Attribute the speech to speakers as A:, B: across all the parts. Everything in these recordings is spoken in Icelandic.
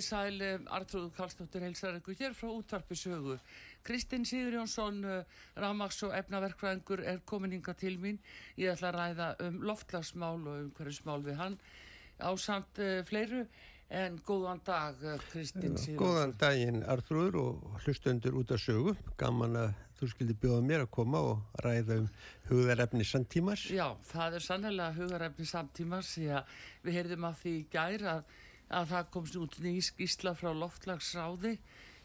A: Komið sæl, Artrúð Karlsdóttir heilsar ykkur hér frá útvarpi sögu. Kristinn Sigur Jónsson, Ramags og efnaverkvæðingur er komin yngar til mín. Ég ætla að ræða um loftlagsmál og um hverju smál við hann á samt uh, fleiru. En góðan dag, Kristinn Sigur.
B: Góðan daginn, Artrúður og hlustundur út af sögu. Gaman að þú skildi bjóða mér að koma og ræða um hugarefni samtímars.
A: Já, það er sannlega hugarefni samtímars því að við heyrðum að því gæra að að það komst út nýj skísla frá loftlagsráði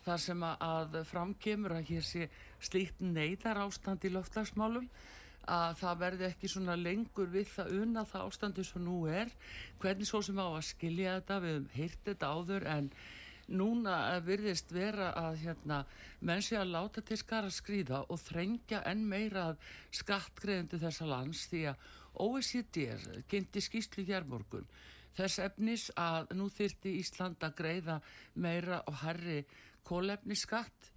A: þar sem að framkemur að hér sé slíkt neyðar ástand í loftlagsmálum að það verði ekki svona lengur við það unna það ástandi sem nú er. Hvernig svo sem á að skilja þetta við hefum heyrt þetta áður en núna virðist vera að hérna, menn sé að láta til skara skrýða og þrengja enn meira skattgreðendu þessa lands því að OECD kynnti skýslu hér morgun þess efnis að nú þyrti Ísland að greiða meira og herri kólefniskatt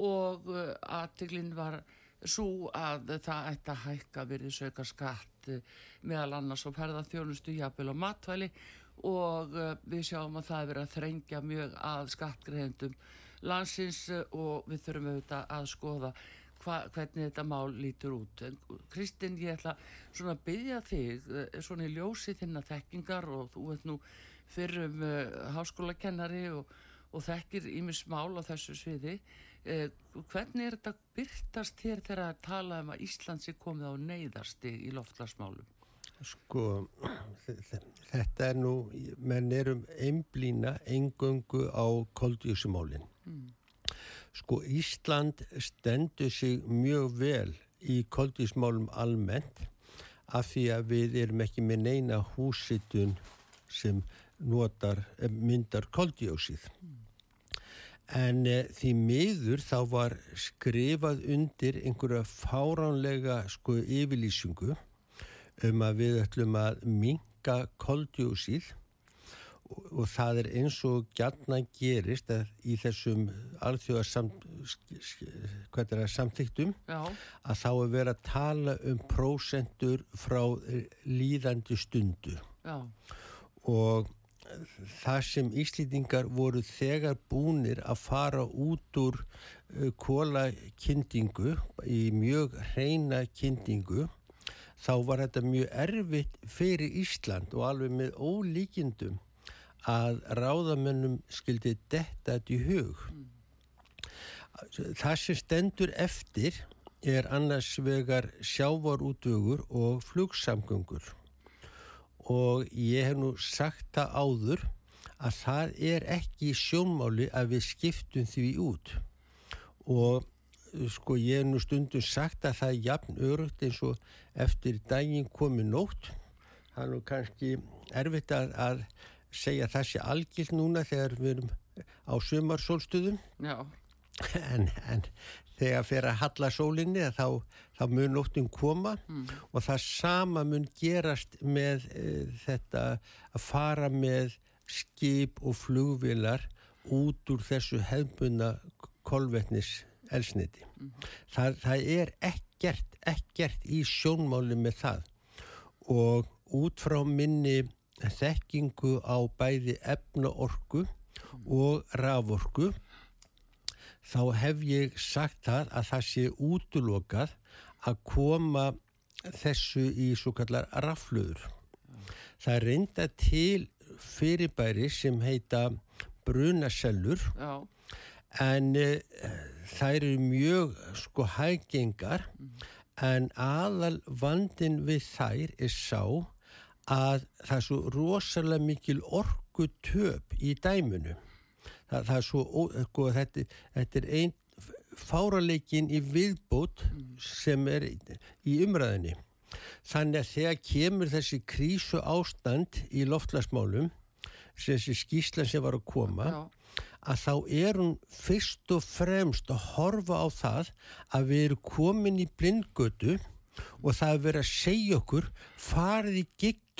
A: og uh, aðtiklinn var svo að það ætti að hækka verið söka skatt uh, meðal annars og ferða þjónustu jafnvel og matvæli og uh, við sjáum að það er verið að þrengja mjög að skattgreðendum landsins og við þurfum auðvitað að skoða hva, hvernig þetta mál lítur út. En Kristinn, ég ætla svona að byggja þig, eh, svona í ljósi þinna þekkingar og þú veit nú fyrrum uh, háskólakennari og, og þekkir ímis mál á þessu sviði. Uh, hvernig er þetta byrtast hér þegar að tala um að Íslands er komið á neyðasti í loftlarsmálum?
B: Sko, þetta er nú, menn erum einblýna engöngu á koldjúsumálinn. Mm. Sko Ísland stendur sig mjög vel í koldísmálum almennt af því að við erum ekki með neina húsitun sem notar, eh, myndar koldíósið. En e, því miður þá var skrifað undir einhverja fáránlega sko yfirlýsingu um að við ætlum að minka koldíósið og það er eins og gætna gerist í þessum alþjóðar samþyktum að þá er verið að tala um prósendur frá líðandi stundu Já. og það sem Íslýtingar voru þegar búnir að fara út úr uh, kólakyndingu í mjög hreina kyndingu þá var þetta mjög erfitt fyrir Ísland og alveg með ólíkindum að ráðamönnum skildi detta þetta í hug. Það sem stendur eftir er annars vegar sjávarútvögur og flugsamgöngur. Og ég hef nú sagt það áður að það er ekki sjónmáli að við skiptum því út. Og sko ég hef nú stundum sagt að það er jafn örugt eins og eftir daginn komi nótt. Það er nú kannski erfitt að, að segja sé algilt núna þegar við erum á sumarsólstuðum en, en þegar fyrir að halla sólinni þá, þá mun nóttum koma mm. og það sama mun gerast með e, þetta að fara með skip og flugvilar út úr þessu hefbuna kolvetnis elsniti. Mm -hmm. það, það er ekkert, ekkert í sjónmáli með það og út frá minni þekkingu á bæði efnaorku og raforku þá hef ég sagt það að það sé útlokað að koma þessu í svo kallar rafluður. Það er reynda til fyrirbæri sem heita brunasellur Já. en e, það eru mjög sko hægengar mm. en aðal vandin við þær er sá að það er svo rosalega mikil orgu töp í dæmunu. Það, það er svo, sko, þetta, þetta er einn fáraleikin í viðbót sem er í umræðinni. Þannig að þegar kemur þessi krísu ástand í loftlagsmálum, þessi skíslan sem var að koma, Já. að þá er hún fyrst og fremst að horfa á það að við erum komin í blindgötu og það er verið að segja okkur farið í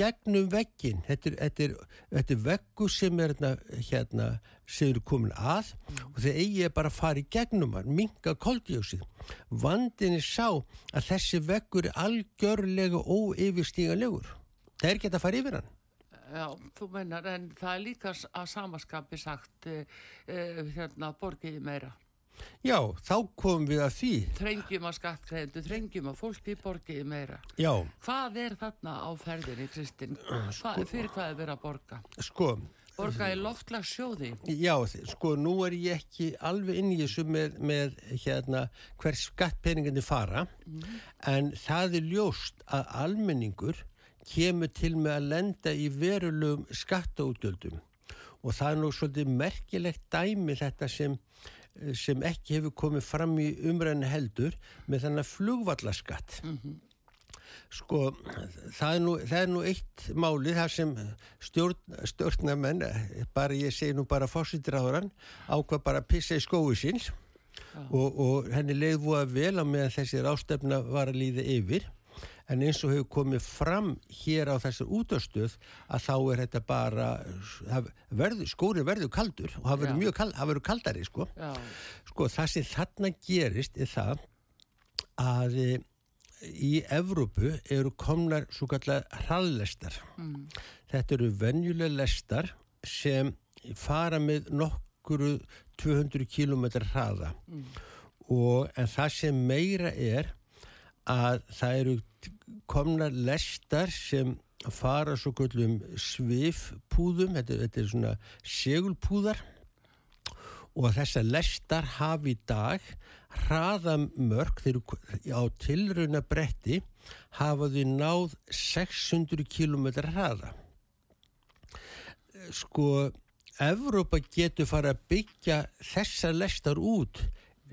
B: gegnum veggin þetta er, þetta er, þetta er veggu sem er hérna, hérna sem eru komin að mm. og þeir eigi bara að fara í gegnum hann, minga koldjósið vandin er sá að þessi veggur er algjörlega óeyfistíganlegur það er ekki að fara yfir hann.
A: Já, þú mennar, en það er líka að samaskapi sagt eh, eh, hérna borgiði meira
B: Já, þá komum við að því.
A: Trengjum að skattkræðendu, trengjum að fólki borgiði meira.
B: Já.
A: Hvað er þarna á ferðinni, Kristinn? Sko, fyrir hvað er verið að borga?
B: Sko.
A: Borga í loftlagsjóði?
B: Já, sko, nú er ég ekki alveg inn í þessu með, með hérna, hver skattpeningandi fara, mm. en það er ljóst að almenningur kemur til með að lenda í verulegum skattaútgjöldum og það er nú svolítið merkilegt dæmi þetta sem sem ekki hefur komið fram í umræðinu heldur með þannig flugvallaskatt. Mm -hmm. sko það er, nú, það er nú eitt máli þar sem stjórn, stjórnamenn bara ég segi nú bara þann ákvað bara að pissa í skói síns og, og henni leiði að vel á meðan þessi rástefna var að líða yfir en eins og hefur komið fram hér á þessar útastöð að þá er þetta bara verður, skóri verður kaldur og það verður mjög kald, það verður kaldari sko. sko það sem þarna gerist er það að e, í Evrópu eru komnar svo kallar hraðlestar mm. þetta eru venjuleg lestar sem fara með nokkuru 200 km hraða mm. og en það sem meira er að það eru komnar lestar sem fara svo kvöldum svifpúðum, þetta, þetta er svona segulpúðar. Og þessar lestar hafi í dag hraðamörk þegar á tilrauna bretti hafa þau náð 600 km hraða. Sko Evrópa getur fara að byggja þessar lestar út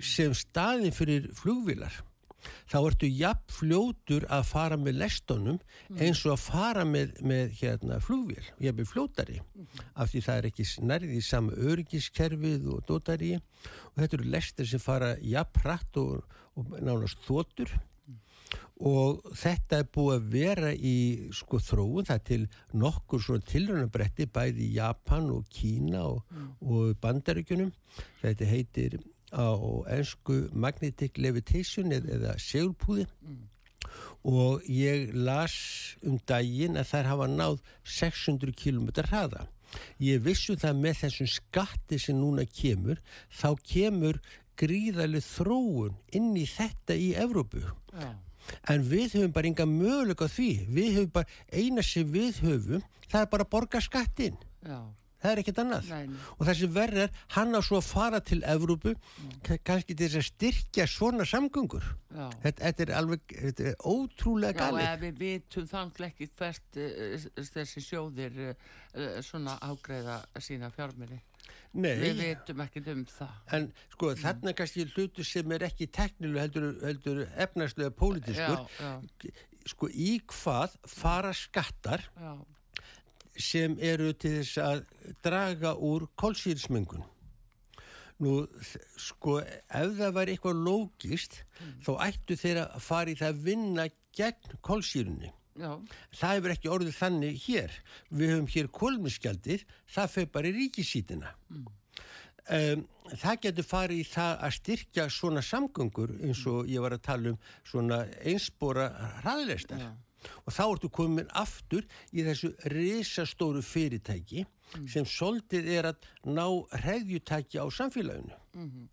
B: sem staðin fyrir flugvilar þá ertu jafn fljótur að fara með lestónum mm. eins og að fara með, með hérna, flugvél, jafn fljótari mm. af því það er ekki nærðið í sama örgiskerfið og dótari og þetta eru lestir sem fara jafn hratt og, og nánast þóttur mm. og þetta er búið að vera í sko þróun, það til nokkur svona tilrönabretti bæði í Japan og Kína og, mm. og Bandaríkunum þetta heitir á ennsku magnetic levitation eða segulpúði mm. og ég las um daginn að þær hafa náð 600 km hraða. Ég vissu það með þessum skatti sem núna kemur, þá kemur gríðarlega þróun inn í þetta í Evrópu. Ja. En við höfum bara enga möguleika því. Við höfum bara, eina sem við höfum, það er bara að borga skattin. Já það er ekkert annað. Nei. og þessi verðar hann á svo að fara til Evrópu mm. kannski til þess að styrkja svona samgöngur. Þetta, þetta er alveg þetta er ótrúlega gali
A: Já, við vitum þannig ekki hvert uh, þessi sjóðir uh, svona ágreða sína fjárminni Nei. við vitum ekki um það.
B: En sko mm. þarna kannski hlutu sem er ekki teknilu heldur, heldur efnarslega pólitískur. Sko í hvað fara skattar já sem eru til þess að draga úr kólsýrismengun. Nú, sko, ef það var eitthvað lógist, mm. þá ættu þeir að fara í það að vinna gegn kólsýrunni. Já. Það hefur ekki orðið þannig hér. Við höfum hér kólmiskjaldir, það fyrir bara í ríkisítina. Mm. um, það getur farið í það að styrkja svona samgöngur eins og ég var að tala um svona einspora hraðleistar ja. Og þá ertu komin aftur í þessu risastóru fyrirtæki mm. sem soldið er að ná hreðjutæki á samfélaginu mm -hmm.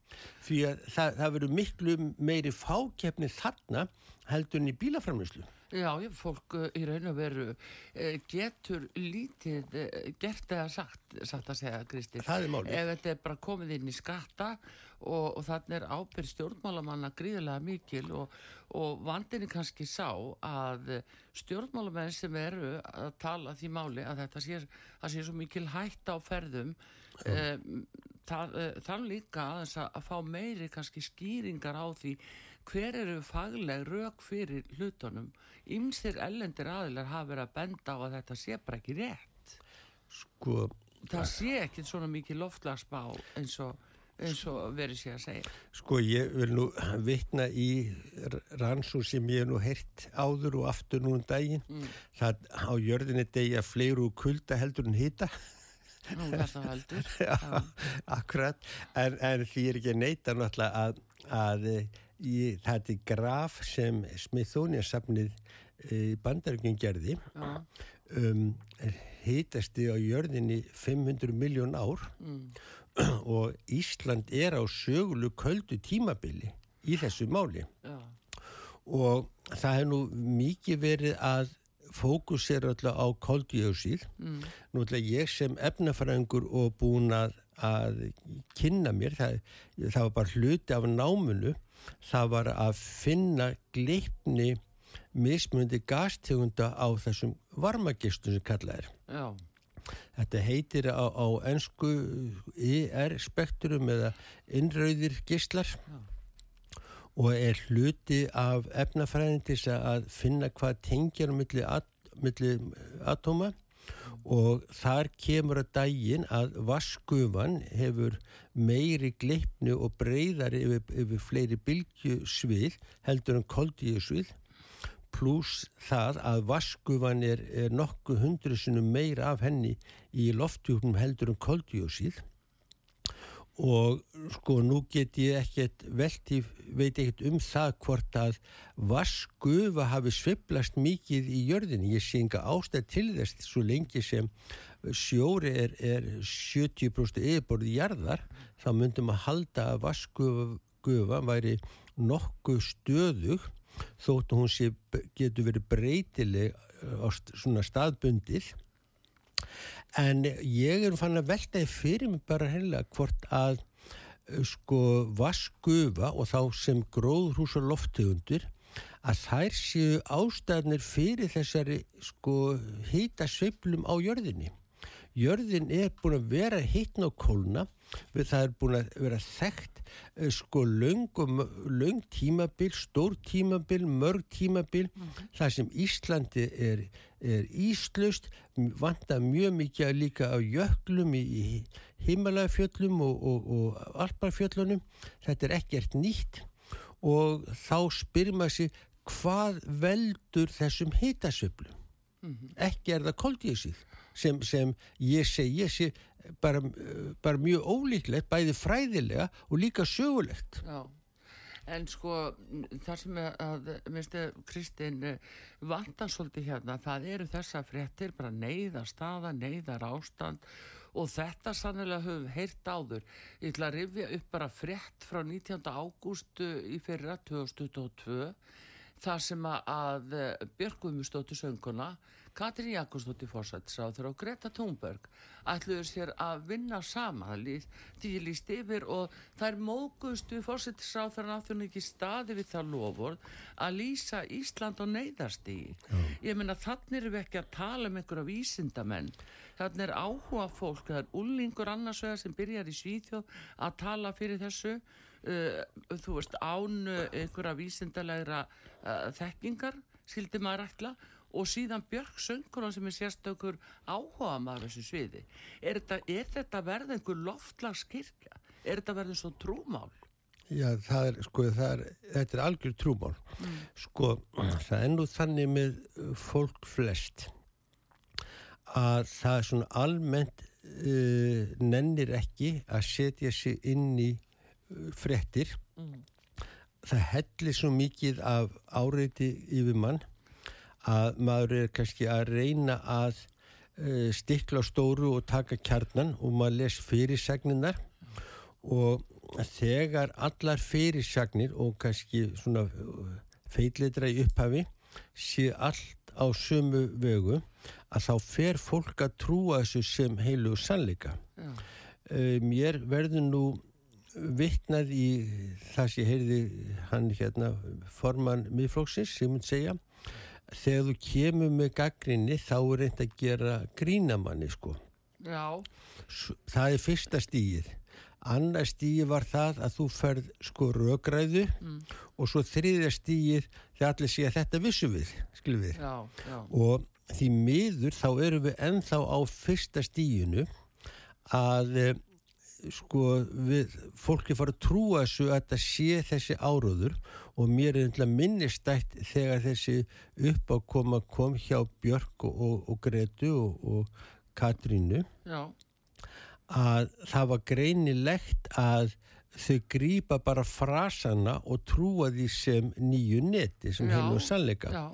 B: því að það, það verður miklu meiri fákeppni þarna heldur en í bílaframlýslu
A: Já, fólk uh, í raun og veru uh, getur lítið uh, gert eða sagt, sagt að segja, Kristi. Ef þetta er bara komið inn í skatta og, og þannig er ábyrð stjórnmálamanna gríðilega mikil og, og vandinni kannski sá að stjórnmálamenn sem eru að tala því máli að þetta sé, að sé svo mikil hætt á ferðum um, þann líka að, að fá meiri kannski skýringar á því hver eru fagleg rauk fyrir hlutunum. Ymsir ellendir aðilar hafa verið að benda á að þetta sé bara ekki rétt.
B: Sko
A: það sé ekki svona mikið loftlagsbá eins og, eins og verið sé að segja
B: sko ég vil nú vittna í rannsú sem ég hef nú heyrt áður og aftur nú um daginn mm. það á jörðinni degja fleiru kulda heldur en hýta
A: Nú er það heldur
B: Já, akkurat en, en því er ekki neita náttúrulega að, að í þetta graf sem Smithsonian-safnið eh, í bandaríkjum gerði ja. um, heitasti á jörðinni 500 miljón ár mm. og Ísland er á sögulu köldu tímabili í þessu máli ja. og það hefur nú mikið verið að fókusera alltaf á koldíósíð mm. nú ætla ég sem efnafræðingur og búin að, að kynna mér það, það var bara hluti af náminu það var að finna gleipni mismundi gastegunda á þessum varmagistum sem kallað er
A: Já.
B: Þetta heitir á, á ennsku ER spektrum eða innrauðir gislar Já. og er hluti af efnafræðin til að finna hvað tengjar um milli, at, milli atóma. Og þar kemur að dægin að vaskufan hefur meiri gleipnu og breyðari yfir, yfir fleiri bylgjusvið heldur en koldíusvið pluss það að vaskufan er, er nokkuð hundru sinum meira af henni í loftjúknum heldur en koldíusvið og sko nú get ég ekkert velti, veit ekkert um það hvort að vaskufa hafi sviplast mikið í jörðinni. Ég sé enga ástæð til þess svo lengi sem sjóri er, er 70% yfirborði jarðar þá myndum að halda að vaskufa væri nokkuð stöðug þóttu hún sé, getur verið breytileg á svona staðbundið. En ég er fann að veltaði fyrir mig bara heila hvort að eh, sko vaskufa og þá sem gróðrúsa loftegundur að þær séu ástæðnir fyrir þessari sko hýta sveiflum á jörðinni. Jörðin er búin að vera hittn á kólna það er búin að vera þekkt eh, sko löng, löng tímabil, stór tímabil mörg tímabil mm -hmm. það sem Íslandi er, er íslust, vanda mjög mikið líka á jöklum í, í himalagafjöllum og, og, og alparfjöllunum þetta er ekkert nýtt og þá spyrir maður sér hvað veldur þessum hitasöflum mm -hmm. ekki er það koldísið sem, sem ég segi, ég sé bara, bara mjög ólíklegt, bæði fræðilega og líka sögulegt.
A: Já, en sko það sem að, minnstu Kristinn vantar svolítið hérna, það eru þessa fréttir, bara neyðar staða, neyðar ástand og þetta sannilega höfum heyrt áður. Ég ætla að rifja upp bara frétt frá 19. ágústu í fyrra 2022 þar sem að Björgum sönguna Katrín Jakobsdóttir fórsættisráður og Greta Thunberg ætluður sér að vinna sama því líst yfir og þær mógustu fórsættisráður náttúrulega ekki staði við það lofur að lýsa Ísland á neyðarstígi ég menna þannig erum við ekki að tala um einhverja vísindamenn. Þannig er áhuga fólk, það er ullingur annarsögða sem byrjar í Svíþjóð að tala fyrir þessu. Uh, þú veist án einhverja vísindalegra uh, þekkingar skildi maður ætla og síðan Björg Söngurinn sem er sérstökur áhuga maður þessu sviði er þetta, er þetta verð einhver loftlagskirkja? Er þetta verð eins og trúmál?
B: Já, það er, sko, það er, þetta er algjör trúmál. Mm. Sko, það er nú þannig með fólk flest að það er svona almennt uh, nennir ekki að setja sig inn í uh, frettir mm. það hellir svo mikið af áreiti yfir mann að maður er kannski að reyna að uh, stikla stóru og taka kjarnan og maður les fyrirsagninnar og þegar allar fyrirsagnir og kannski svona feillitra í upphafi sé allt á sömu vögu að þá fer fólk að trúa þessu sem heilu sannleika. Uh, mér verður nú vittnað í það sem ég heyrði hann hérna forman miðflóksins sem hún segja þegar þú kemur með gaggrinni þá er reynd að gera grínamanni sko.
A: Já.
B: Það er fyrsta stígið annar stígi var það að þú ferð sko rögræðu mm. og svo þriðja stígið þegar allir sé að þetta vissu við, við
A: já, já.
B: og því miður þá erum við ennþá á fyrsta stíginu að eh, sko við fólki fara að trúa þessu að þetta sé þessi áróður og mér er einhverja minnistætt þegar þessi uppákoma kom hjá Björk og, og, og Gretu og, og Katrínu.
A: Já.
B: Að það var greinilegt að þau grýpa bara frasana og trúa því sem nýju neti sem hefur sannleika.
A: já.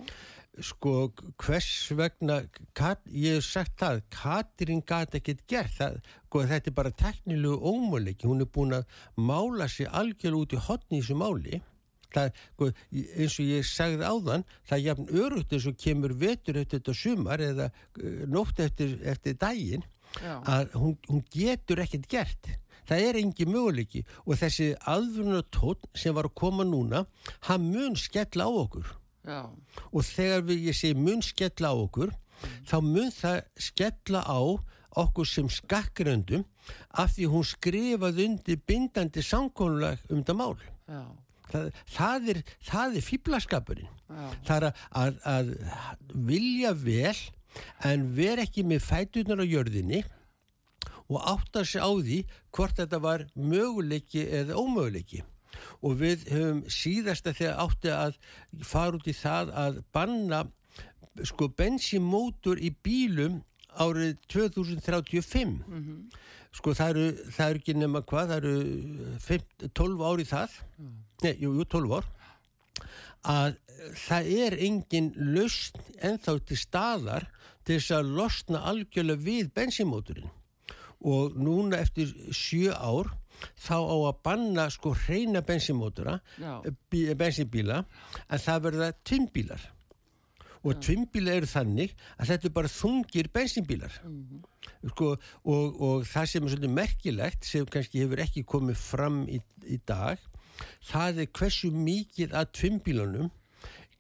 B: sko hvers vegna Kat, ég hef sagt það Katrin gæti ekkert gert það, sko, þetta er bara teknilegu ómuleiki hún er búin að mála sig algjörlega út í hotni í þessu máli það, sko, eins og ég sagði áðan það er jafn örugt eins og kemur vetur eftir þetta sumar eða uh, nótt eftir, eftir daginn Já. að hún, hún getur ekkert gert það er engi möguleiki og þessi aðvunna tótt sem var að koma núna hann mun skella á okkur
A: Já.
B: og þegar við, ég segi mun skella á okkur mm. þá mun það skella á okkur sem skakkröndum af því hún skrifaði undir bindandi samkónulag um þetta mál það, það er, er fýblaskapurinn það er að, að, vilja vel en ver ekki með fætunar á jörðinni og átta sig á því hvort þetta var möguleiki eða ómöguleiki. Og við höfum síðasta þegar átti að fara út í það að banna sko bensimótur í bílum árið 2035 mm -hmm. sko það eru, það eru ekki nema hvað, það eru 5, 12 ári það. Mm. Nei, jú, jú, 12 ár. Að það er engin lust ennþá til staðar til þess að losna algjörlega við bensinmóturinn og núna eftir sjö ár þá á að banna sko hreina bensinmótura bensinbíla en það verða tvimbílar og tvimbílar eru þannig að þetta bara þungir bensinbílar mm -hmm. sko, og, og það sem er svolítið merkilegt sem kannski hefur ekki komið fram í, í dag það er hversu mikið að tvimbílunum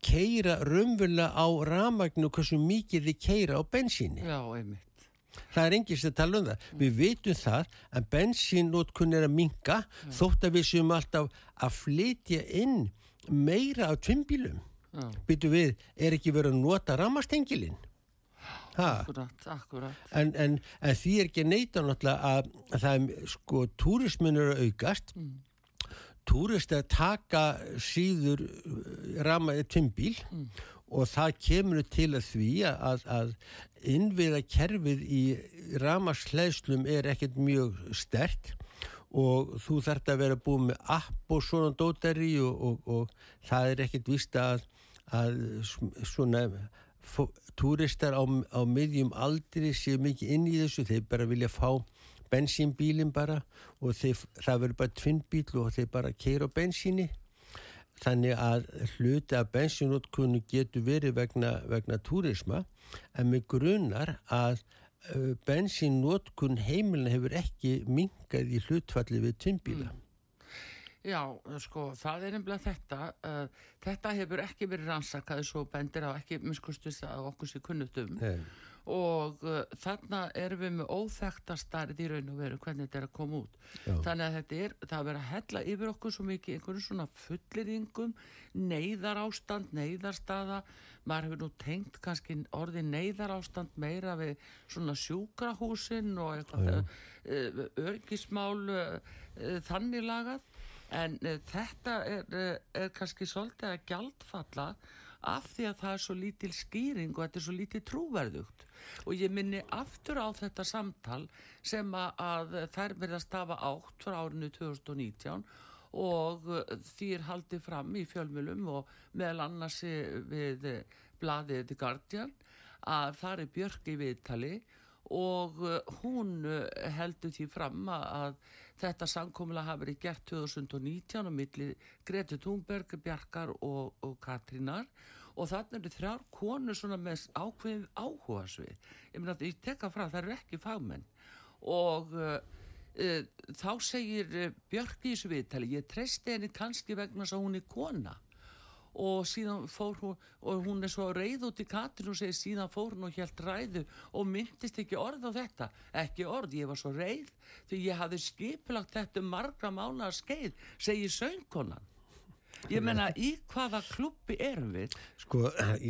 B: keira raunverulega á ramagnu og hversu mikið þið keira á bensíni.
A: Já, einmitt.
B: Það er engist að tala um það. Mm. Við veitum það að bensínnótkun er að minga mm. þótt að við séum alltaf að flytja inn meira á tvimbílum. Mm. Byttu við, er ekki verið að nota ramastengilinn?
A: Akkurat, akkurat.
B: En, en, en því er ekki neita náttúrulega að, að það er sko túrismunur að aukast mm túrist að taka síður uh, ramaði tvimbíl mm. og það kemur til að því að, að innviða kerfið í ramasleðslum er ekkert mjög stert og þú þarf að vera búið með app og svona dótari og, og, og það er ekkert vist að, að svona túristar á, á miðjum aldri séu mikið inn í þessu, þeir bara vilja fá bensínbílin bara og þeir, það verður bara tvinnbíl og þeir bara keira á bensíni. Þannig að hluti að bensínútkunni getur verið vegna, vegna túrisma en með grunnar að bensínútkun heimilin hefur ekki mingað í hlutfalli við tvinnbíla. Mm.
A: Já, sko, það er nefnilega þetta uh, þetta hefur ekki verið rannsakað svo bendir á ekki miskustist að okkur sé kunnutum Nei og uh, þarna erum við með óþægtastarð í raun og veru hvernig þetta er að koma út. Já. þannig að þetta er, það verður að hella yfir okkur svo mikið einhverju svona fullirðingum neyðar ástand, neyðarstaða. Maður hefur nú tengt kannski orði neyðar ástand meira við svona sjúkrahúsin og eitthvað uh, örgismál uh, uh, þannig lagað. En uh, þetta er, uh, er kannski svolítið að gjaldfalla af því að það er svo lítil skýring og þetta er svo lítil trúverðugt. Og ég minni aftur á þetta samtal sem að þær verða stafa átt frá árinu 2019 og því er haldið fram í fjölmjölum og meðal annars við bladið The Guardian að það er Björk í viðtali og hún heldur því fram að þetta samkómulega hafi verið gert 2019 á milli Greti Thunberg, Bjarkar og, og Katrínar. Og þannig eru þrjár konur svona með ákveðin áhuga svið. Ég meina að ég tekka frá það eru ekki fagmenn. Og uh, uh, þá segir uh, Björk í þessu viðtali, ég treysti henni kannski vegna þess að hún er kona og síðan fór hún og hún er svo reyð út í katrin og segir síðan fór hún og helt ræðu og myndist ekki orð á þetta. Ekki orð, ég var svo reyð því ég hafði skipilagt þetta um margra mánu að skeið, segir söngkonan. Ég menna í hvaða klubbi erum við?
B: Sko,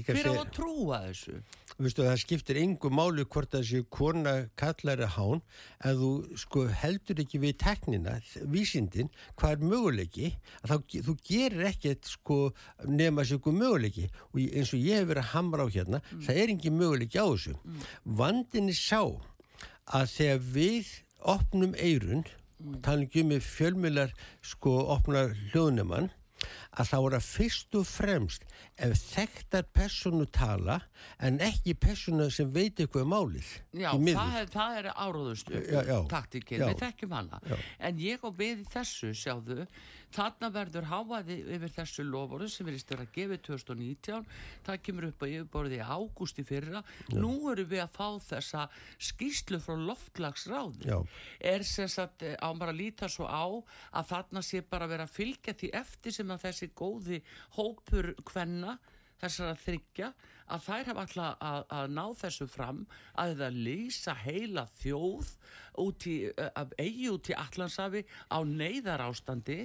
A: fyrir að trúa þessu
B: Vistu, það skiptir yngu máli hvort það séu kona kallari hán að þú sko, heldur ekki við teknina, vísindin, hvað er möguleiki, þá, þú gerir ekkert sko, nema sér möguleiki og eins og ég hef verið að hamra á hérna, mm. það er ekki möguleiki á þessu. Mm. Vandinni sá að þegar við opnum eirun, mm. tala ekki um fjölmjölar sko opnar hljóðnumann, að þá er að fyrst og fremst ef þekktar personu tala en ekki personu sem veit eitthvað um málið
A: Já, það er, það er áróðustu taktikinn, við þekkjum hana. Já. en ég og við þessu sjáðu þarna verður háaði yfir þessu loforu sem erum að gefa 2019 það kemur upp að yfirborði í ágústi fyrra, já. nú eru við að fá þessa skýslu frá loftlagsráð er þess að eh, ámar að líta svo á að þarna sé bara að vera að fylgja því eftir sem að þessi góði hópur hvenna þessar að þryggja að þær hafa alltaf að, að ná þessu fram að það lýsa heila þjóð út í, eigi út í Allandsafi á neyðar ástandi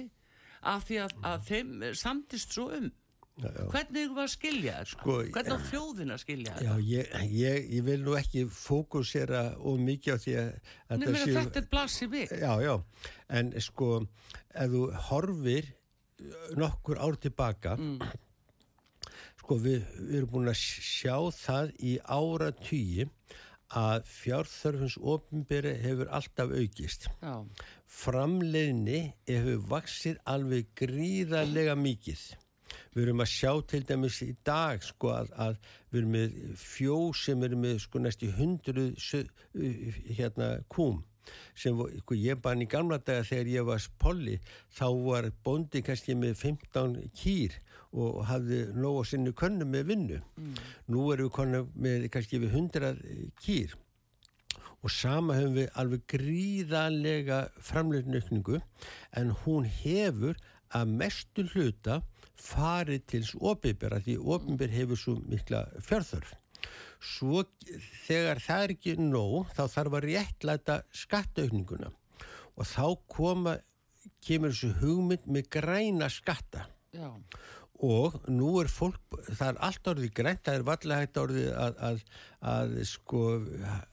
A: af því að, að þeim samtist svo um. Já, já. hvernig var að skilja þetta? Sko, hvernig var þjóðin að skilja
B: þetta? já, ég, ég, ég vil nú ekki fókusera og mikið á því að
A: Nei, séu, þetta er við.
B: Já, já, en sko ef þú horfir nokkur ár tilbaka mm. sko við, við erum búin að sjá það í ára tíu að fjárþörfins ofinberi hefur alltaf aukist Já. framleiðni hefur vaksið alveg gríðarlega mikið við erum að sjá til dæmis í dag sko að, að við erum með fjó sem eru með sko næstu hundru hérna kúm sem sko, ég bann í gamla daga þegar ég var polli þá var bondi kannski með 15 kýr og hafði nóg á sinni könnu með vinnu. Mm. nú eru við konu með kannski við 100 kýr. Og sama höfum við alveg gríðalega framleiknökningu en hún hefur að mestu hluta farið til óbyrber að því óbyrber hefur svo mikla fjörþörf svo þegar það er ekki nóg þá þarf að réttlæta skattaukninguna. Og þá koma kemur þessu hugmynd með græna skatta. Já. og nú er fólk það er allt orðið grænt, það er vallega hægt orðið að, að, að sko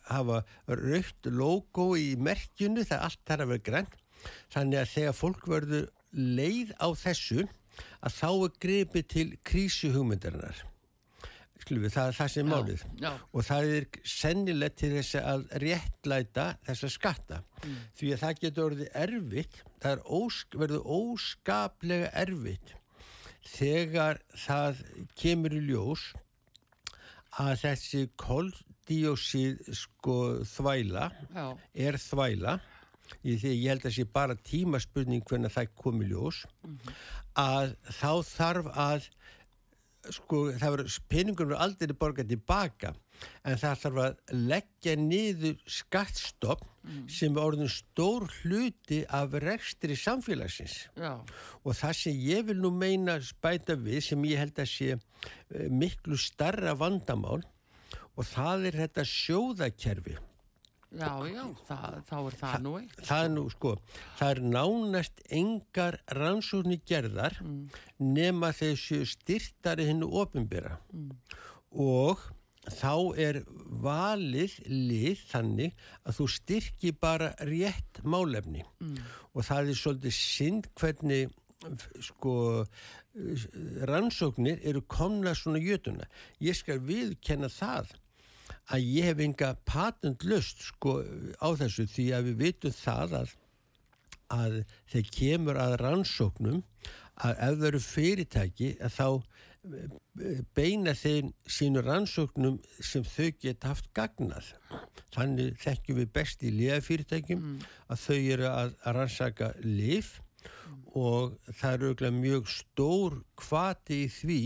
B: hafa raukt logo í merkjunu, það er allt þar að vera grænt. Þannig að þegar fólk verður leið á þessu að þá er grepið til krísuhugmyndarinnar Við, það er það sem er málið já, og það er sennilegt til þess að réttlæta þessa skatta mm. því að það getur orðið erfitt það ósk, verður óskaplega erfitt þegar það kemur í ljós að þessi koldíósið sko þvæla já. er þvæla í því ég held að það sé bara tímaspurning hvernig það komir ljós mm -hmm. að þá þarf að sko það verður peningur verður aldrei borgað tilbaka en það þarf að leggja niður skattstopp mm. sem orðin stór hluti af rekstri samfélagsins Já. og það sem ég vil nú meina spæta við sem ég held að sé eh, miklu starra vandamál og það er þetta sjóðakerfi
A: Já, já, það, þá er það Þa, nú eitt.
B: Það er nú, sko, það er nánast engar rannsóknir gerðar mm. nema þessu styrtari hennu ofinbera mm. og þá er valið lið þannig að þú styrki bara rétt málefni mm. og það er svolítið synd hvernig sko rannsóknir eru komna svona jötuna ég skal viðkenna það að ég hef enga patendlust sko á þessu því að við vitum það að, að þeir kemur að rannsóknum að ef það eru fyrirtæki að þá eh, beina þeim sínu rannsóknum sem þau geta haft gagnað. Þannig þekkjum við best í liðafyrirtækjum mm. að þau eru að, að rannsaka lif mm. og það eru mjög stór kvati í því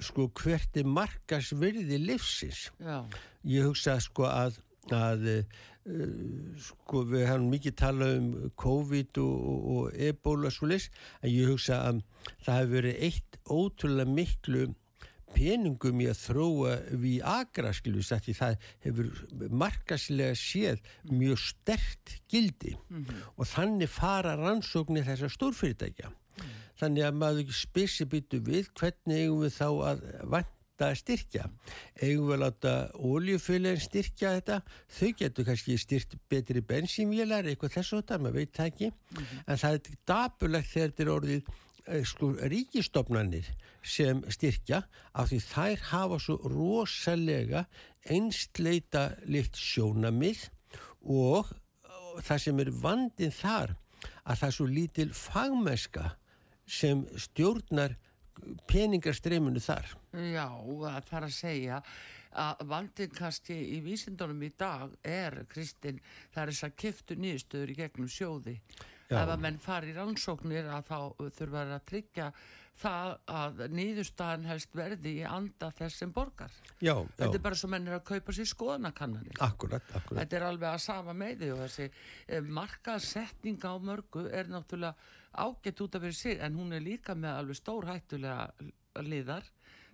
B: sko hvert er markasverði livsins. Já. Ég hugsa sko að að uh, sko við hefum mikið talað um COVID og, og, og ebola svo leys en ég hugsa að það hefur verið eitt ótrúlega miklu peningum í að þróa við agra skiljus að því það hefur markaslega séð mjög stert gildi mm -hmm. og þannig fara rannsóknir þessar stórfyrirtækja. Þannig að maður spesir byttu við hvernig eigum við þá að vant láta styrkja. Eigum við að láta oljufylgin styrkja þetta? Þau getur kannski styrkt betri bensínvílar, eitthvað þessu þetta, maður veit það ekki. Mm -hmm. En það er dapulegt þegar þetta er orðið eh, sko ríkistofnanir sem styrkja af því þær hafa svo rosalega einstleita litt sjónamið og það sem er vandin þar að það er svo lítil fagmesska sem stjórnar peningarstreymunu þar.
A: Já, það þarf að segja að vandingkasti í vísindunum í dag er, Kristinn, það er þess að kiftu nýðstöður í gegnum sjóði. Já. ef að menn fari í rannsóknir að þá þurfa að tryggja það að nýðustafan helst verði í anda þess sem borgar.
B: Já,
A: þetta er bara svo menn er að kaupa sér skoðanakannanir.
B: Akkurat, akkurat.
A: þetta er alveg að sama með því og þessi eh, markasetning á mörgu er náttúrulega ágætt út af fyrir sig en hún er líka með alveg stór hættulega liðar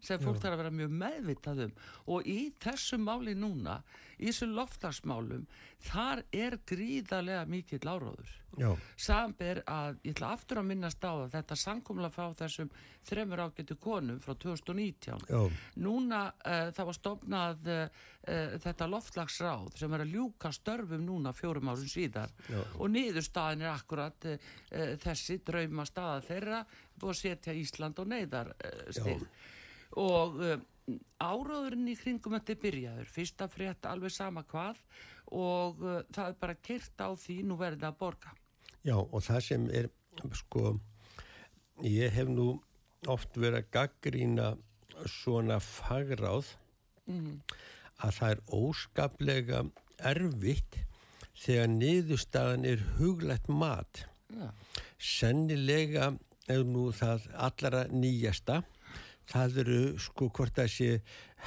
A: sem fólk þarf að vera mjög meðvitað um. Og í þessu máli núna í þessu loftarsmálum þar er gríðarlega mikill áróður. Samber að ég ætla aftur að minnast á að þetta sankumla frá þessum þremur ágættu konum frá 2019 Já. núna uh, það var stofnað uh, uh, þetta loftlagsráð sem er að ljúka störfum núna fjórum árum síðar. Já. og niðurstaðin er akkurat þessi drauma staða þeirra búið að setja Ísland og neyðar stil og um, áráðurinn í kringum þetta er byrjaður, fyrsta frétt alveg sama hvað og uh, það er bara kert á því nú verða að borga.
B: Já og það sem er sko ég hef nú oft verið að gaggrína svona fagráð mm. að það er óskaplega erfitt þegar niðurstaðan er huglætt mat ja. sennilega er nú það allara nýjasta það eru sko hvort það sé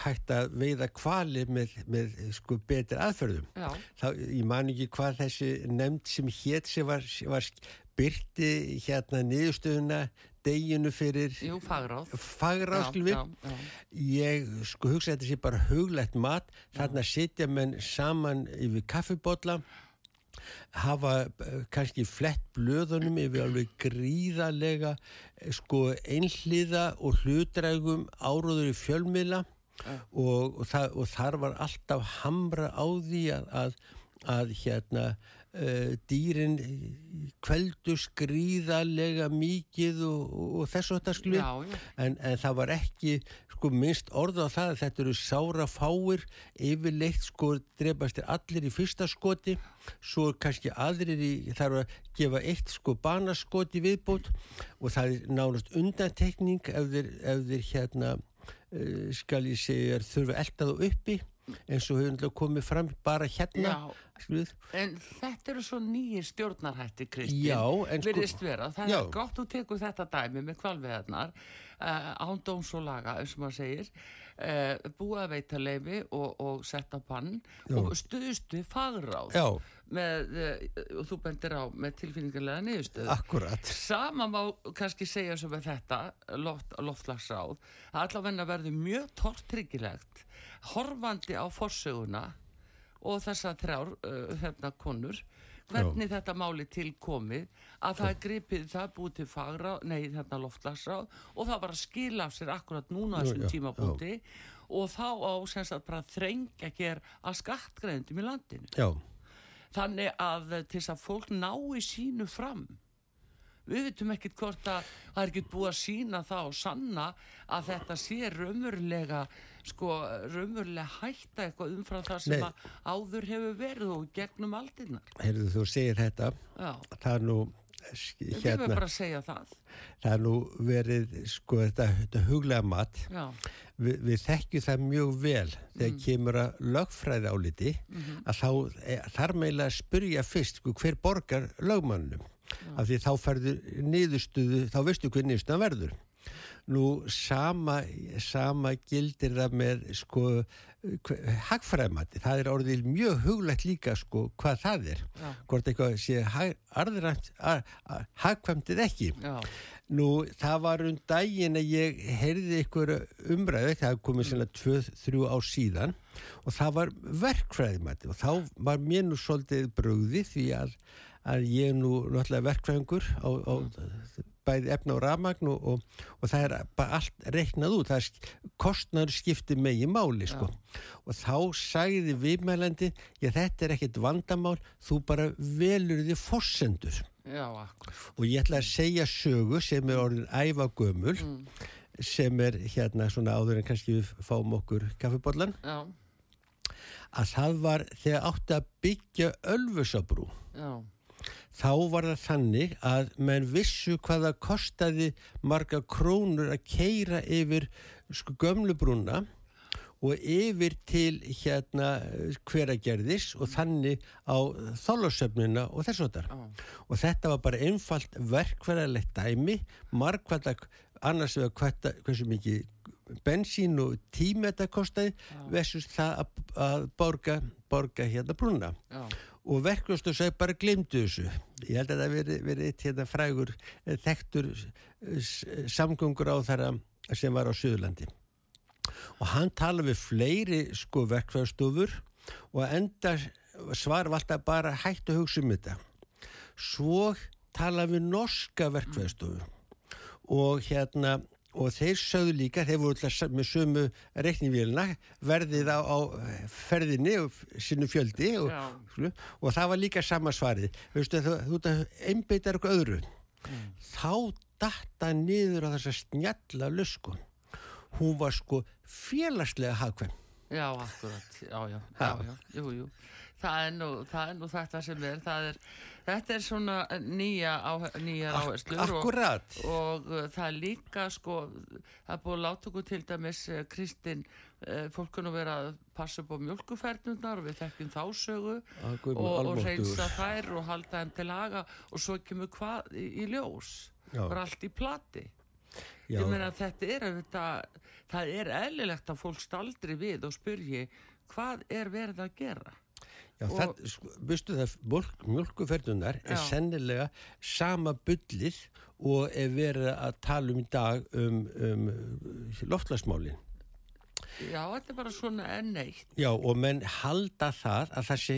B: hægt að veiða kvali með, með sko betur aðferðum. Þá, ég man ekki hvað þessi nefnd sem hétt sem var, var byrti hérna niðurstöðuna deginu fyrir
A: Jú, fagráð,
B: fagráð já, já, já. ég sko hugsa þetta sé bara huglegt mat. Þarna setja menn saman yfir kaffibotla hafa eh, kannski flett blöðunum yfir alveg gríðalega eh, sko einhliða og hlutrægum áróður í fjölmila uh. og, og, það, og þar var alltaf hamra á því að, að, að hérna uh, dýrin kveldu skrýðalega mikið og, og þess að þetta sklu en, en það var ekki sko minnst orða á það að þetta eru sára fáir yfirleitt sko drefastir allir í fyrsta skoti svo kannski aðrir í þarf að gefa eitt sko banaskoti viðbót og það er nánast undantekning ef þeir, ef þeir hérna uh, skal ég segja þurfa eldaðu uppi eins og hefur komið fram bara hérna
A: Já, en þetta eru svo nýjir stjórnarhætti Kristinn virðist sko, vera, það já. er gott að teku þetta dæmi með kvalveðarnar uh, ándóms og laga, eins og maður segir. Uh, búið að veita leifi og, og setja pann já. og stuðstu fagráð með, uh, og þú bendir á með tilfinningarlega niðurstöð
B: Akkurat.
A: Sama má kannski segja sem þetta loft, loftlagsráð allavegna verður mjög tortryggilegt horfandi á forsöguna og þessa þrjár uh, hérna konur hvernig Já. þetta máli tilkomið að það er gripið, það búið til fagra nei hérna loftlagsráð og það var að skila af sér akkurat núna þessum tímabúti og þá á semst að bara þrengja hér að skattgreðendum í landinu
B: já.
A: þannig að til þess að fólk ná í sínu fram við veitum ekkert hvort að það er ekkert búið að sína það og sanna að þetta sé raunverulega sko raunverulega hætta eitthvað umfram það sem Nei. að áður hefur verið og gegnum aldinnar
B: Herðu þú segir þetta
A: Já.
B: það er nú
A: hérna, það.
B: það er nú verið sko þetta, þetta huglega mat Vi, við þekkjum það mjög vel þegar mm. kemur að lögfræði áliti mm -hmm. að þá e, þar meila að spyrja fyrst sko, hver borgar lögmannum af því þá ferður niðurstuðu þá veistu hver niðurstuðan verður. Nú sama, sama gildir það með sko hagfræðmati, það er orðið mjög huglegt líka sko hvað það er. Já. hvort eitthvað sé hagkvæmtið ekki. Já. Nú það var um daginn að ég heyrði ykkur umræðu, það komið svona 2-3 á síðan og það var verkfræðmati og þá var mér nú svolítið bröði því að, að ég nú náttúrulega verkfræðingur á, á bæði efna og rafmagn og, og, og það er bara allt reiknað út, það er kostnæður skipti megi máli sko. og þá sagði viðmælandi já þetta er ekkit vandamál þú bara velur því fórsendur og ég ætla að segja sögu sem er orðin æfa gömul mm. sem er hérna svona áður en kannski við fáum okkur kaffibodlan að það var þegar átti að byggja Ölfusabrú já þá var það þannig að menn vissu hvaða kostaði marga krónur að keira yfir sko, gömlubrúna og yfir til hérna hveragerðis og þannig á þálasöfnuna og þess að það. Og þetta var bara einfalt verkverðarlegt dæmi, margkvæða annars vegar hversu mikið bensín og tíma þetta kostiði versus það að, að borga, borga hérna brúna. Já og verklustu svo bara glimtu þessu. Ég held að það veri, veri eitt hérna frægur eh, þektur eh, samgöngur á þara sem var á Suðurlandi. Og hann tala við fleiri sko verkfæðstofur og enda svar var alltaf bara hægt að hugsa um þetta. Svo tala við norska verkfæðstofu og hérna og þeir sögðu líka, þeir voru alltaf með sömu reikningvíluna verðið á, á ferðinni og sinu fjöldi og, og það var líka sama svarið. Veistu, þú, þú einbeitar okkur öðru. Mm. þá datta niður á þessa snjalla luskun hún var sko félagslega hagkvæm.
A: Já, akkurat, já, já, já, já, jú, jú það er nú, það er nú þetta sem er, er þetta er svona nýja, á, nýja áherslur
B: Akkurat.
A: og, og uh, það er líka sko það er búin að láta okkur til dæmis uh, Kristinn, uh, fólk kunnu vera að passa upp á mjölkuferðnunar og við þekkjum þásögu og, og reynsa þær og halda þeim til haga og svo kemur hvað í, í ljós? Bara allt í plati. Já. ég meina þetta er þetta, það er eðlilegt að fólk staldri við og spyrji hvað er verið að gera
B: Já, það, sko, veistu það, mjölkuferðunar er sennilega sama byllið og er verið að tala um í dag um, um loftlagsmálinn.
A: Já, þetta er bara svona enneitt.
B: Já, og menn halda það að það sé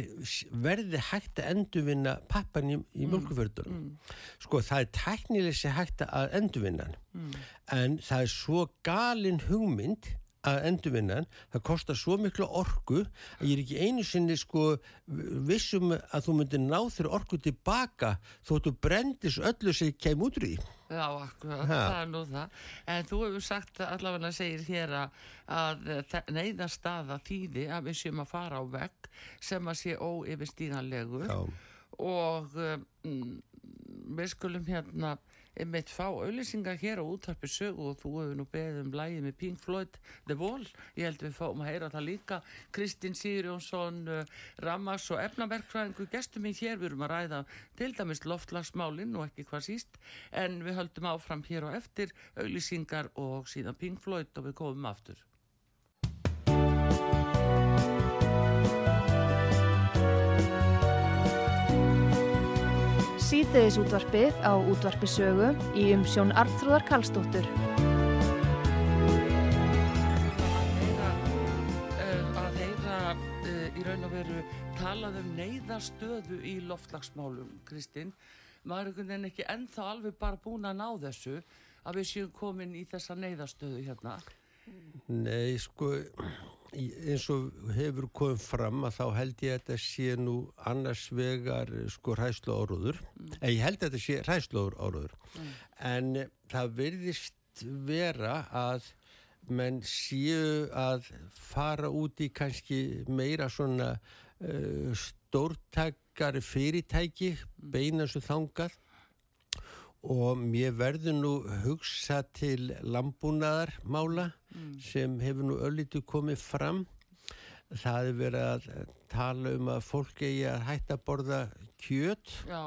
B: verði hægt að endurvinna pappan í, í mm, mjölkuferðunum. Mm. Sko, það er tæknileg sé hægt að endurvinna hann, mm. en það er svo galin hugmynd að endurvinna það kostar svo miklu orgu að ég er ekki einu sinni sko vissum að þú myndir ná þér orgu tilbaka þóttu brendis öllu sem kem út úr því.
A: Já, akkurat, ha. það er nú það. En þú hefur sagt allavega segir hér að neyða staða þýði að við séum að fara á vegg sem að sé óyfirstíðanlegur og um, við skulum hérna einmitt fá auðlýsingar hér á úttarpi sög og þú hefur nú beðið um lægið með Pink Floyd The Wall. Ég held við fáum að heyra það líka. Kristinn Sýrjónsson uh, Ramas og efnaverkfræðingu gestur minn hér. Við erum að ræða til dæmis loftlagsmálinn og ekki hvað síst en við höldum áfram hér og eftir auðlýsingar og síðan Pink Floyd og við komum aftur
C: síðdeðis útvarpið á útvarpisögu í umsjón Arnþróðar Kallstóttur.
A: Að heyra uh, í raun og veru talað um neyðastöðu í loftlagsmálum, Kristinn. Maður er ekki ennþá alveg bara búin að ná þessu að við séum komin í þessa neyðastöðu hérna.
B: Nei, sko, eins og hefur komið fram að þá held ég að þetta sé nú annars vegar sko hræslu áróður mm. en ég held að þetta sé hræslu áróður mm. en það verðist vera að menn séu að fara út í kannski meira svona uh, stórtakari fyrirtæki mm. beina svo þangað og mér verður nú hugsa til lambúnaðarmála mm. sem hefur nú öllítu komið fram það hefur verið að tala um að fólk eigi að hætta að borða kjöt Já.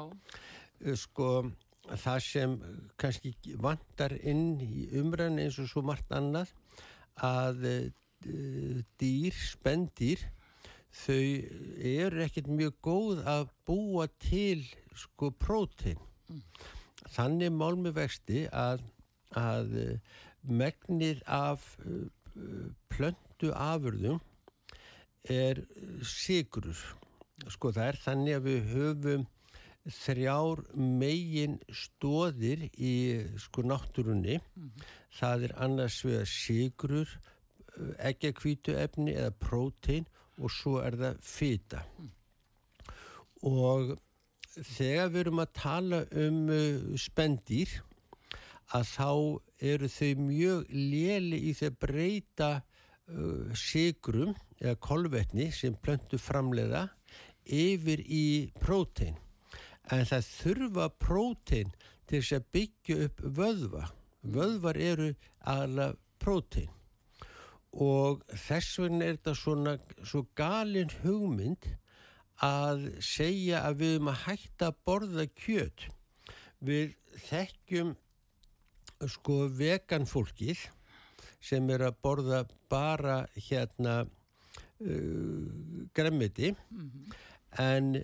B: Eh, sko það sem kannski vantar inn í umræðin eins og svo margt annað að uh, dýr, spendýr þau eru ekkert mjög góð að búa til sko prótein mm þannig málmi vexti að, að eh, megnið af eh, plöndu afurðum er sigrur sko það er þannig að við höfum þrjár megin stóðir í sko náttúrunni mm -hmm. það er annars vegar sigrur eggjakvítu efni eða prótein og svo er það fýta mm. og þegar við erum að tala um spendýr að þá eru þau mjög léli í þau breyta uh, sigrum eða kolvetni sem plöntu framleiða yfir í prótein. En það þurfa prótein til þess að byggja upp vöðva. Vöðvar eru aðla prótein. Og þess vegna er þetta svona svo galin hugmynd að segja að við erum að hætta að borða kjöt. Við þekkjum sko vegan fólkið sem er að borða bara hérna uh, gremmiti mm -hmm. en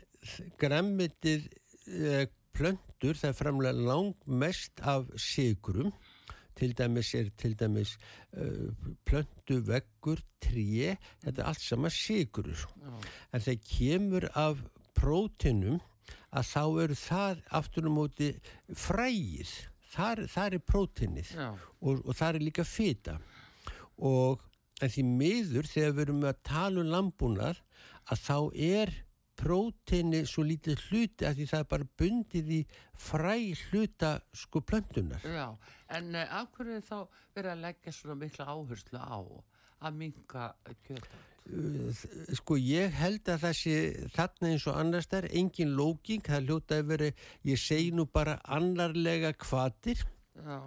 B: gremmitið uh, plöndur það er framlega langt mest af sigrum til dæmis er til dæmis uh, plöndu, veggur, tríi þetta er allt sama sigurur oh. en þegar kemur af prótinum að þá eru það aftur um móti frægir þar, þar er prótinnið og, og þar er líka fýta og en því miður þegar við erum að tala um lambúnar að þá er próteini svo lítið hluti að því það er bara bundið í fræ hluta sko plöntunar.
A: Já, en uh, af hverju þá verið að leggja svona mikla áherslu á að minga kjöta?
B: Uh, sko ég held að sé þarna eins og annars þar, engin lóking, það hljóta að veri, ég segi nú bara annarlega kvatir. Já.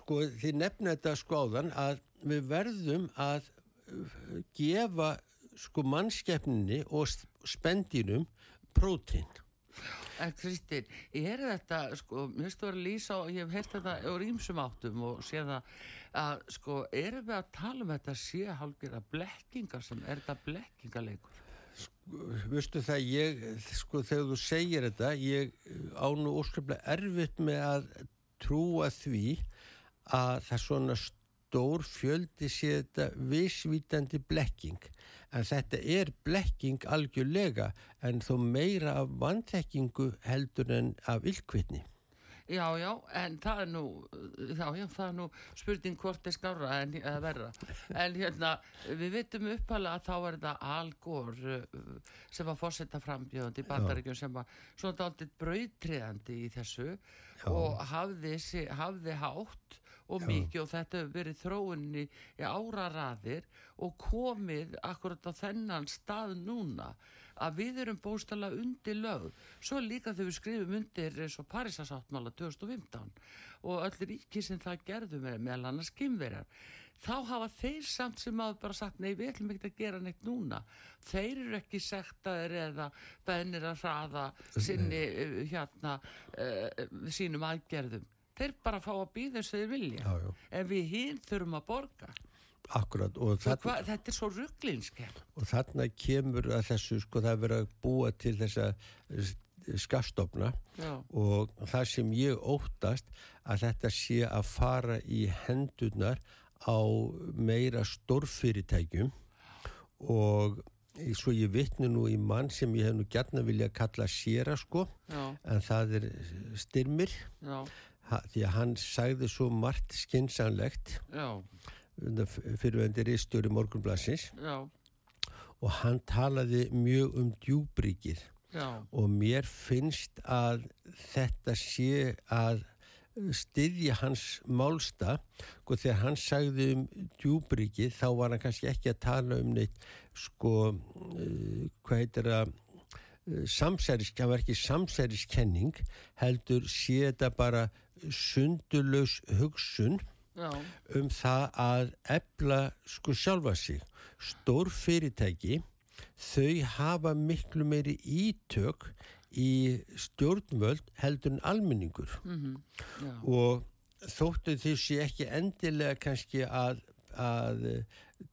B: Sko þið nefna þetta skóðan að við verðum að uh, gefa sko mannskeppninni og spendinum prótín.
A: En Kristinn, er þetta, sko, mér þú að lýsa og ég hef heilt þetta á rýmsum áttum og sé það að, sko, erum við að tala um þetta séhálgir að blekkingar sem er þetta blekkingaleikur?
B: Sko, veistu það, ég, sko, þegar þú segir þetta, ég ánu óskaplega erfitt með að trúa því að það svona stór fjöldi sé þetta vissvítandi blekking en þetta er blekking algjörlega en þó meira af vanþekkingu heldur en af ylkvitni.
A: Já, já, en það er nú, já, já, það er nú spurning hvort er skára en verra. En hérna, við veitum uppalega að þá er þetta algór uh, sem var fórsetta frambjöðandi í bandaríkjum sem var svona aldrei brautriðandi í þessu já. og hafði, hafði hátt og mikið og þetta hefur verið þróunni í áraraðir og komið akkurat á þennan stað núna að við erum bóstala undir lög. Svo líka þegar við skrifum undir eins og Parísasáttmála 2015 og öll ríki sem það gerðum með meðal annars skimverjar þá hafa þeir samt sem hafa bara sagt nei við ætlum ekki að gera neitt núna. Þeir eru ekki sektaðir eða bennir að hraða sinni eh, hérna uh, sínum aðgerðum. Þeir bara fá að býða þess að þeir vilja. Já, já. en við hinn þurfum að borga
B: Akkurat
A: þarna, þetta er svo rugglinskjæm
B: og þarna kemur að þessu sko það verið að búa til þessa skastofna og það sem ég óttast að þetta sé að fara í hendunar á meira stórfyrirtækjum. Og svo ég vittnu nú í mann sem ég hef nú gætna vilja kalla séra sko. Já. en það er styrmir. Já. Því að hann sagði svo margt skinsanlegt fyrirvendir í stjóri morgunblassins og hann talaði mjög um djúbríkið Já. og mér finnst að þetta sé að styðja hans málsta sko, þegar hann sagði um djúbríkið þá var hann kannski ekki að tala um neitt sko uh, hvað heitir að uh, samsæris, það var ekki samsæriskenning heldur sé þetta bara sundulös hugsun Já. um það að ebla sko sjálfa sig stór fyrirtæki þau hafa miklu meiri ítök í stjórnvöld heldur en almenningur mm -hmm. og þóttu þessi ekki endilega kannski að, að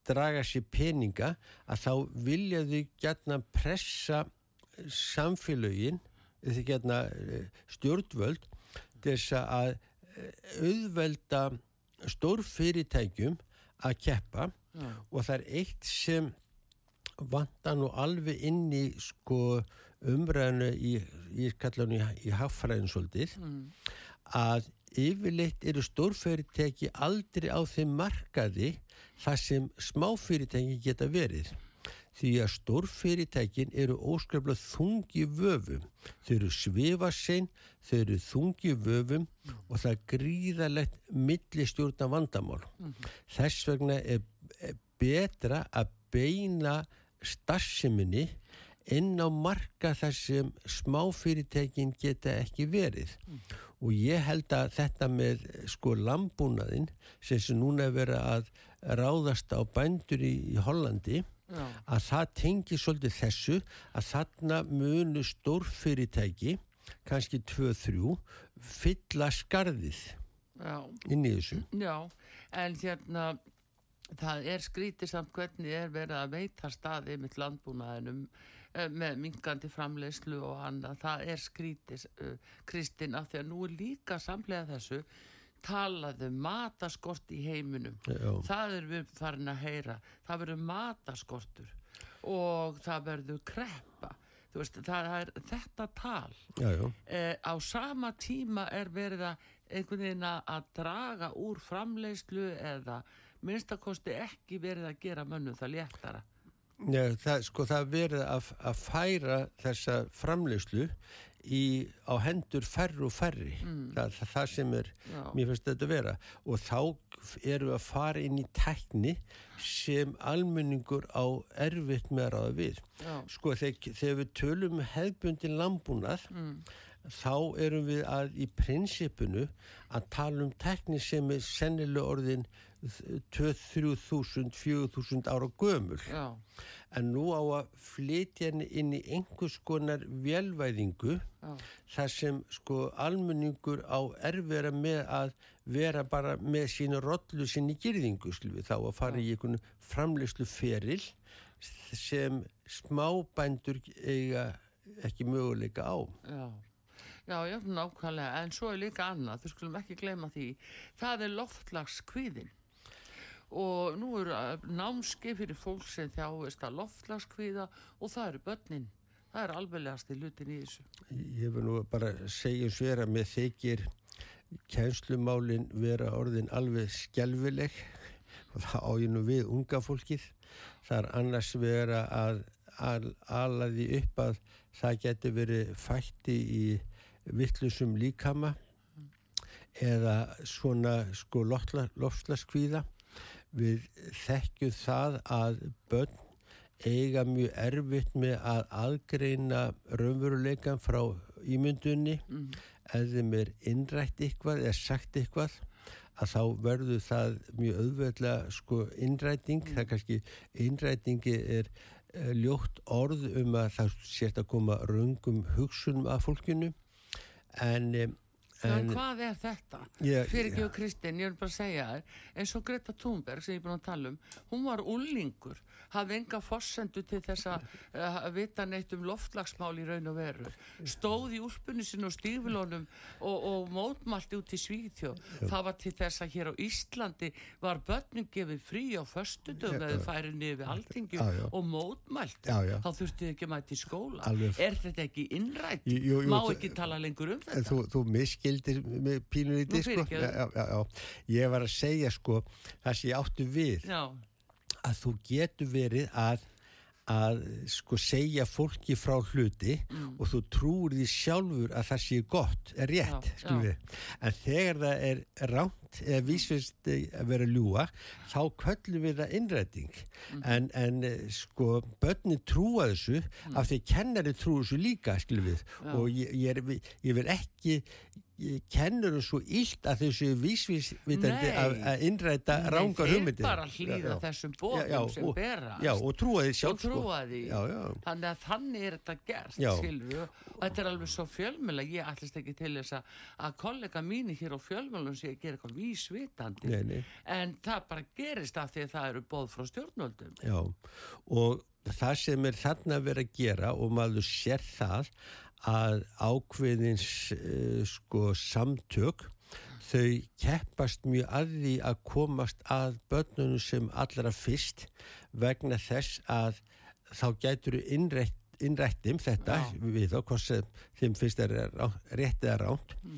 B: draga sér peninga að þá vilja þau gætna pressa samfélögin eða gætna eh, stjórnvöld þess að eh, auðvelda stórfyrirtækjum að keppa Já. og það er eitt sem vanda nú alveg inn í sko umræðinu í, í, í, í haffræðin svolítið mm. að yfirleitt eru stórfyrirtæki aldrei á þeim markaði þar sem smáfyrirtæki geta verið því að stórfyrirtækin eru óskriflega þungi vöfum þau eru svifasein þau eru þungi vöfum og það er gríðalegt millistjórna vandamál mm. þess vegna er, betra að beina starfseminni inn á marka þar sem smáfyrirtekin geta ekki verið mm. og ég held að þetta með sko lambúnaðinn sem sem núna er verið að ráðast á bændur í, í Hollandi Já. að það tengi svolítið þessu að þarna munu stórfyrirtæki kannski 2-3 fylla skarðið Já. inn í þessu
A: Já, en hérna það er skrítið samt hvernig er verið að veita staði mitt landbúnaðinum uh, með mingandi framleyslu og annað, það er skrítið Kristinn af því að nú er líka samlega þessu talaðu um mataskort í heiminum. Já. það er við farin að heyra. Það verður mataskortur og það verður kreppa. Veist, það er þetta tal. Já. Eh, á sama tíma er verið að einhvern veginn að draga úr framleyslu eða minnstakosti ekki verið að gera mönnum það léttara.
B: Já, það, sko, það verið að, að færa þessa framleyslu í, á hendur færri og færri mm. það, það, það sem er Já. mér finnst þetta að vera og þá eru við að fara inn í tækni sem almenningur á erfitt með að ráða við Já. sko þegar, þegar við tölum hefbundin lambúnað mm. þá erum við að í prinsipinu að tala um tækni sem er sennilega orðin 2-3.000, 4.000 ára gömul. Já. en nú á að flytja henni inn í einhvers konar velvæðingu Já. þar sem sko almenningur á erfera með að vera bara með sína rollu sinni gyrðingu slúið þá að fara Já. í einhvern framlegslu feril sem smábændur eiga ekki möguleika á.
A: Já. Já, já, nákvæmlega, en svo er líka annað, þú skulum ekki gleyma því, það er loftlagskviðin og nú eru námski fyrir fólk sem þjáist að loftlagskviða og það eru börnin. Það er alveglegast í lutin í þessu.
B: Ég vil nú bara segja sver að með þykir kænslumálin vera orðin alveg skjálfileg og það áginu við unga fólkið. Það er annars vera að alaði upp að það getur verið fætti í vittlusum líkama eða svona sko loftlaskvíða við þekkjum það að börn eiga mjög erfitt með að aðgreina raunveruleikan frá ímyndunni mm. eða þeim er innrætt eitthvað eða sagt eitthvað að þá verður það mjög auðveðlega sko innræting, mm. það er kannski innrætingi er uh, ljótt orð um að það sést að koma raungum hugsunum af fólkinu en um,
A: En hvað er þetta? Yeah, Fyrir ekki og Kristinn, ég vil bara segja það eins og Greta Thunberg sem ég er búin að tala um hún var úlingur, hafði enga fossendu til þess að uh, vita neitt um loftlagsmál í raun og veru stóð í úlpunni sin og stífilónum og, og mótmælti út í Svíðtjó það var til þess að hér á Íslandi var börnum gefið frí á föstudum eða færið niður alltingu og mótmælt já, já. þá þurfti þið ekki að mæta í skóla Alveg. er þetta ekki innrætt? Má ekki tala lengur um þetta?
B: Þú, þú miskil skildir með pínulítið sko. já, já, já. ég var að segja sko það sem ég áttu við að þú getur verið að að sko segja fólki frá hluti mm. og þú trúur því sjálfur að það sé gott, er rétt já, já. en þegar það er ránt eða vísfyrst að vera ljúa þá köllum við það innræting mm. en, en sko börnin trúa þessu mm. af því kennari trúa þessu líka við, og ég, ég, er, ég vil ekki kennur þú svo ílt að þessu vísvísvitandi að innræta rángar hugmyndir
A: Nei, þeir bara hlýða þessum bóðum sem
B: og,
A: bera
B: Já, og trúa því sjálf
A: sko. já, já. þannig að þannig er þetta gert og þetta er alveg svo fjölmjöla ég ætlist ekki til þess að kollega mínu hér á fjölmjölun sé að gera eitthvað vísvitandi. Nei, nei. en það bara gerist af því að það eru bóð frá stjórnvöldum.
B: Já, og það sem er þarna verið að gera og maður sér það að ákveðins uh, sko samtök þau keppast mjög að því að komast að börnunum sem allra fyrst vegna þess að þá gætur innrætt innrættum þetta Já. við þá hvort sem þeim finnst er rétt eða ránt mm.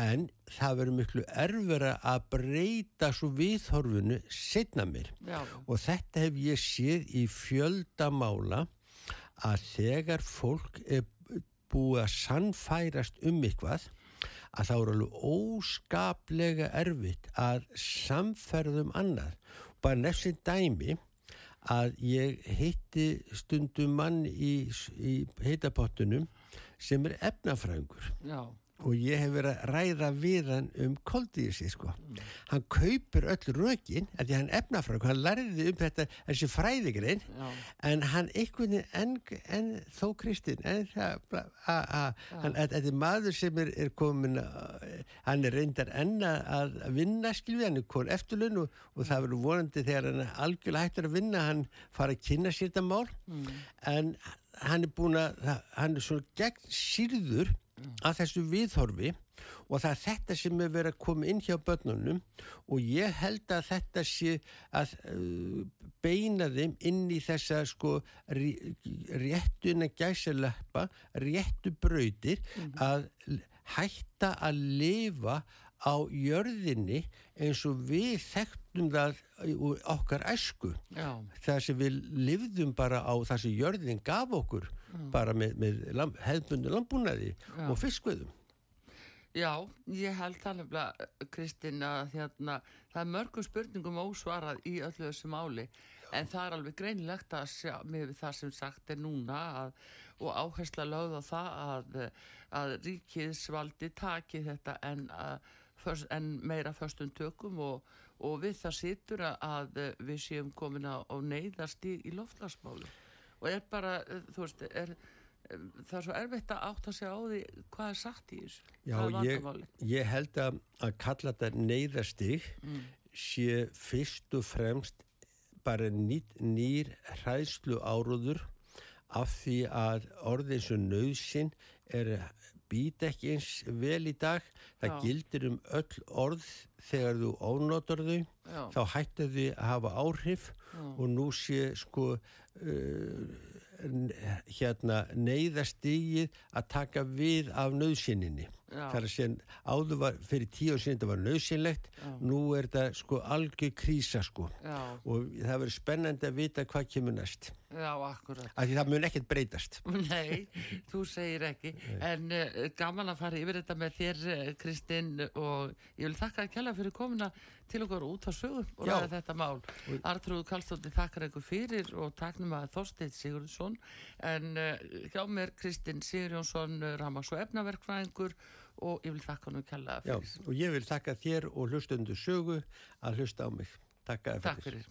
B: en það verður miklu erfura að breyta svo viðhorfunu setna mér Já. og þetta hef ég séð í fjöldamála að þegar fólk er búið að sannfærast um eitthvað að þá eru alveg óskaplega erfitt að samferðum annað. Bara nefnsin dæmi að ég hitti stundum mann í, í heitapottunum sem er efnafræðingur. Já og ég hef verið að ræða við hann um koldísi sko. Mm. Hann kaupir öll rökin, því hann efnafrökk, hann lærði um þetta þessi fræðigrein, en hann einhvern veginn, en, þó Kristinn, en það, þetta er maður sem er, er komin, hann er reyndar enna að vinna, skilvið, hann er komin eftirlun og, og það verður vonandi þegar hann algjörlega hættur að vinna, hann fara að kynna sér þetta mál, mm. en hann er búin að, hann er svona gegn sýrður að þessu viðhorfi og það er þetta sem er verið að koma inn hjá börnunum og ég held að þetta sé að uh, beina þeim inn í þessa sko réttuna gæsaleppa, réttu brautir mm. að hætta að lifa á jörðinni eins og við þekktum það okkar æsku Já. það sem við livðum bara á það sem jörðin gaf okkur Já. bara með, með lamb, hefðbundu lambúnaði Já. og fiskveðum
A: Já, ég held alveg Kristinn að hérna, það er mörgum spurningum ósvarað í öllu þessu máli en það er alveg greinlegt að sjá með það sem sagt er núna að, og áhersla lögð á það að, að ríkiðsvaldi taki þetta en að en meira förstum tökum og, og við það situr að við séum komin á, neyðast í, í loftlagsmálu og er bara, þú veist, er, það er svo erfitt að átta sig á því hvað er sagt í þessu
B: Já, ég, ég held að, að kalla þetta neyðasti mm. sé fyrst og fremst bara nýr, nýr hræðslu áróður af því að orðin sem nöðsinn er být ekki eins vel í dag það Já. gildir um öll orð þegar þú ónotar þau Já. þá hættu þau að hafa áhrif Já. og nú sé sko hérna neyðastígið að taka við af nöðsynninni þar að séðan áður var fyrir tíu og síðan það var nöðsynlegt nú er það sko algjör krísa sko. Já. og það verður spennandi að vita hvað kemur næst.
A: Já, akkurat.
B: Af því það mun ekkert breytast.
A: Nei, þú segir ekki. En uh, gaman að fara yfir þetta með þér uh, Kristinn og ég vil þakka að kella fyrir komina til okkur út á sögum og ræða þetta mál. Artrúð Kallstóttir þakkar ykkur fyrir og taknum að Þorstein Sigurðsson. En uh, hjá mér Kristinn Sigurjónsson Ramags og efnaverkfræðingur og ég vil þakka hann og kella fyrir.
B: Já, og ég vil þakka þér og hlustundu sögu að hlusta á mig. Takk fyrir.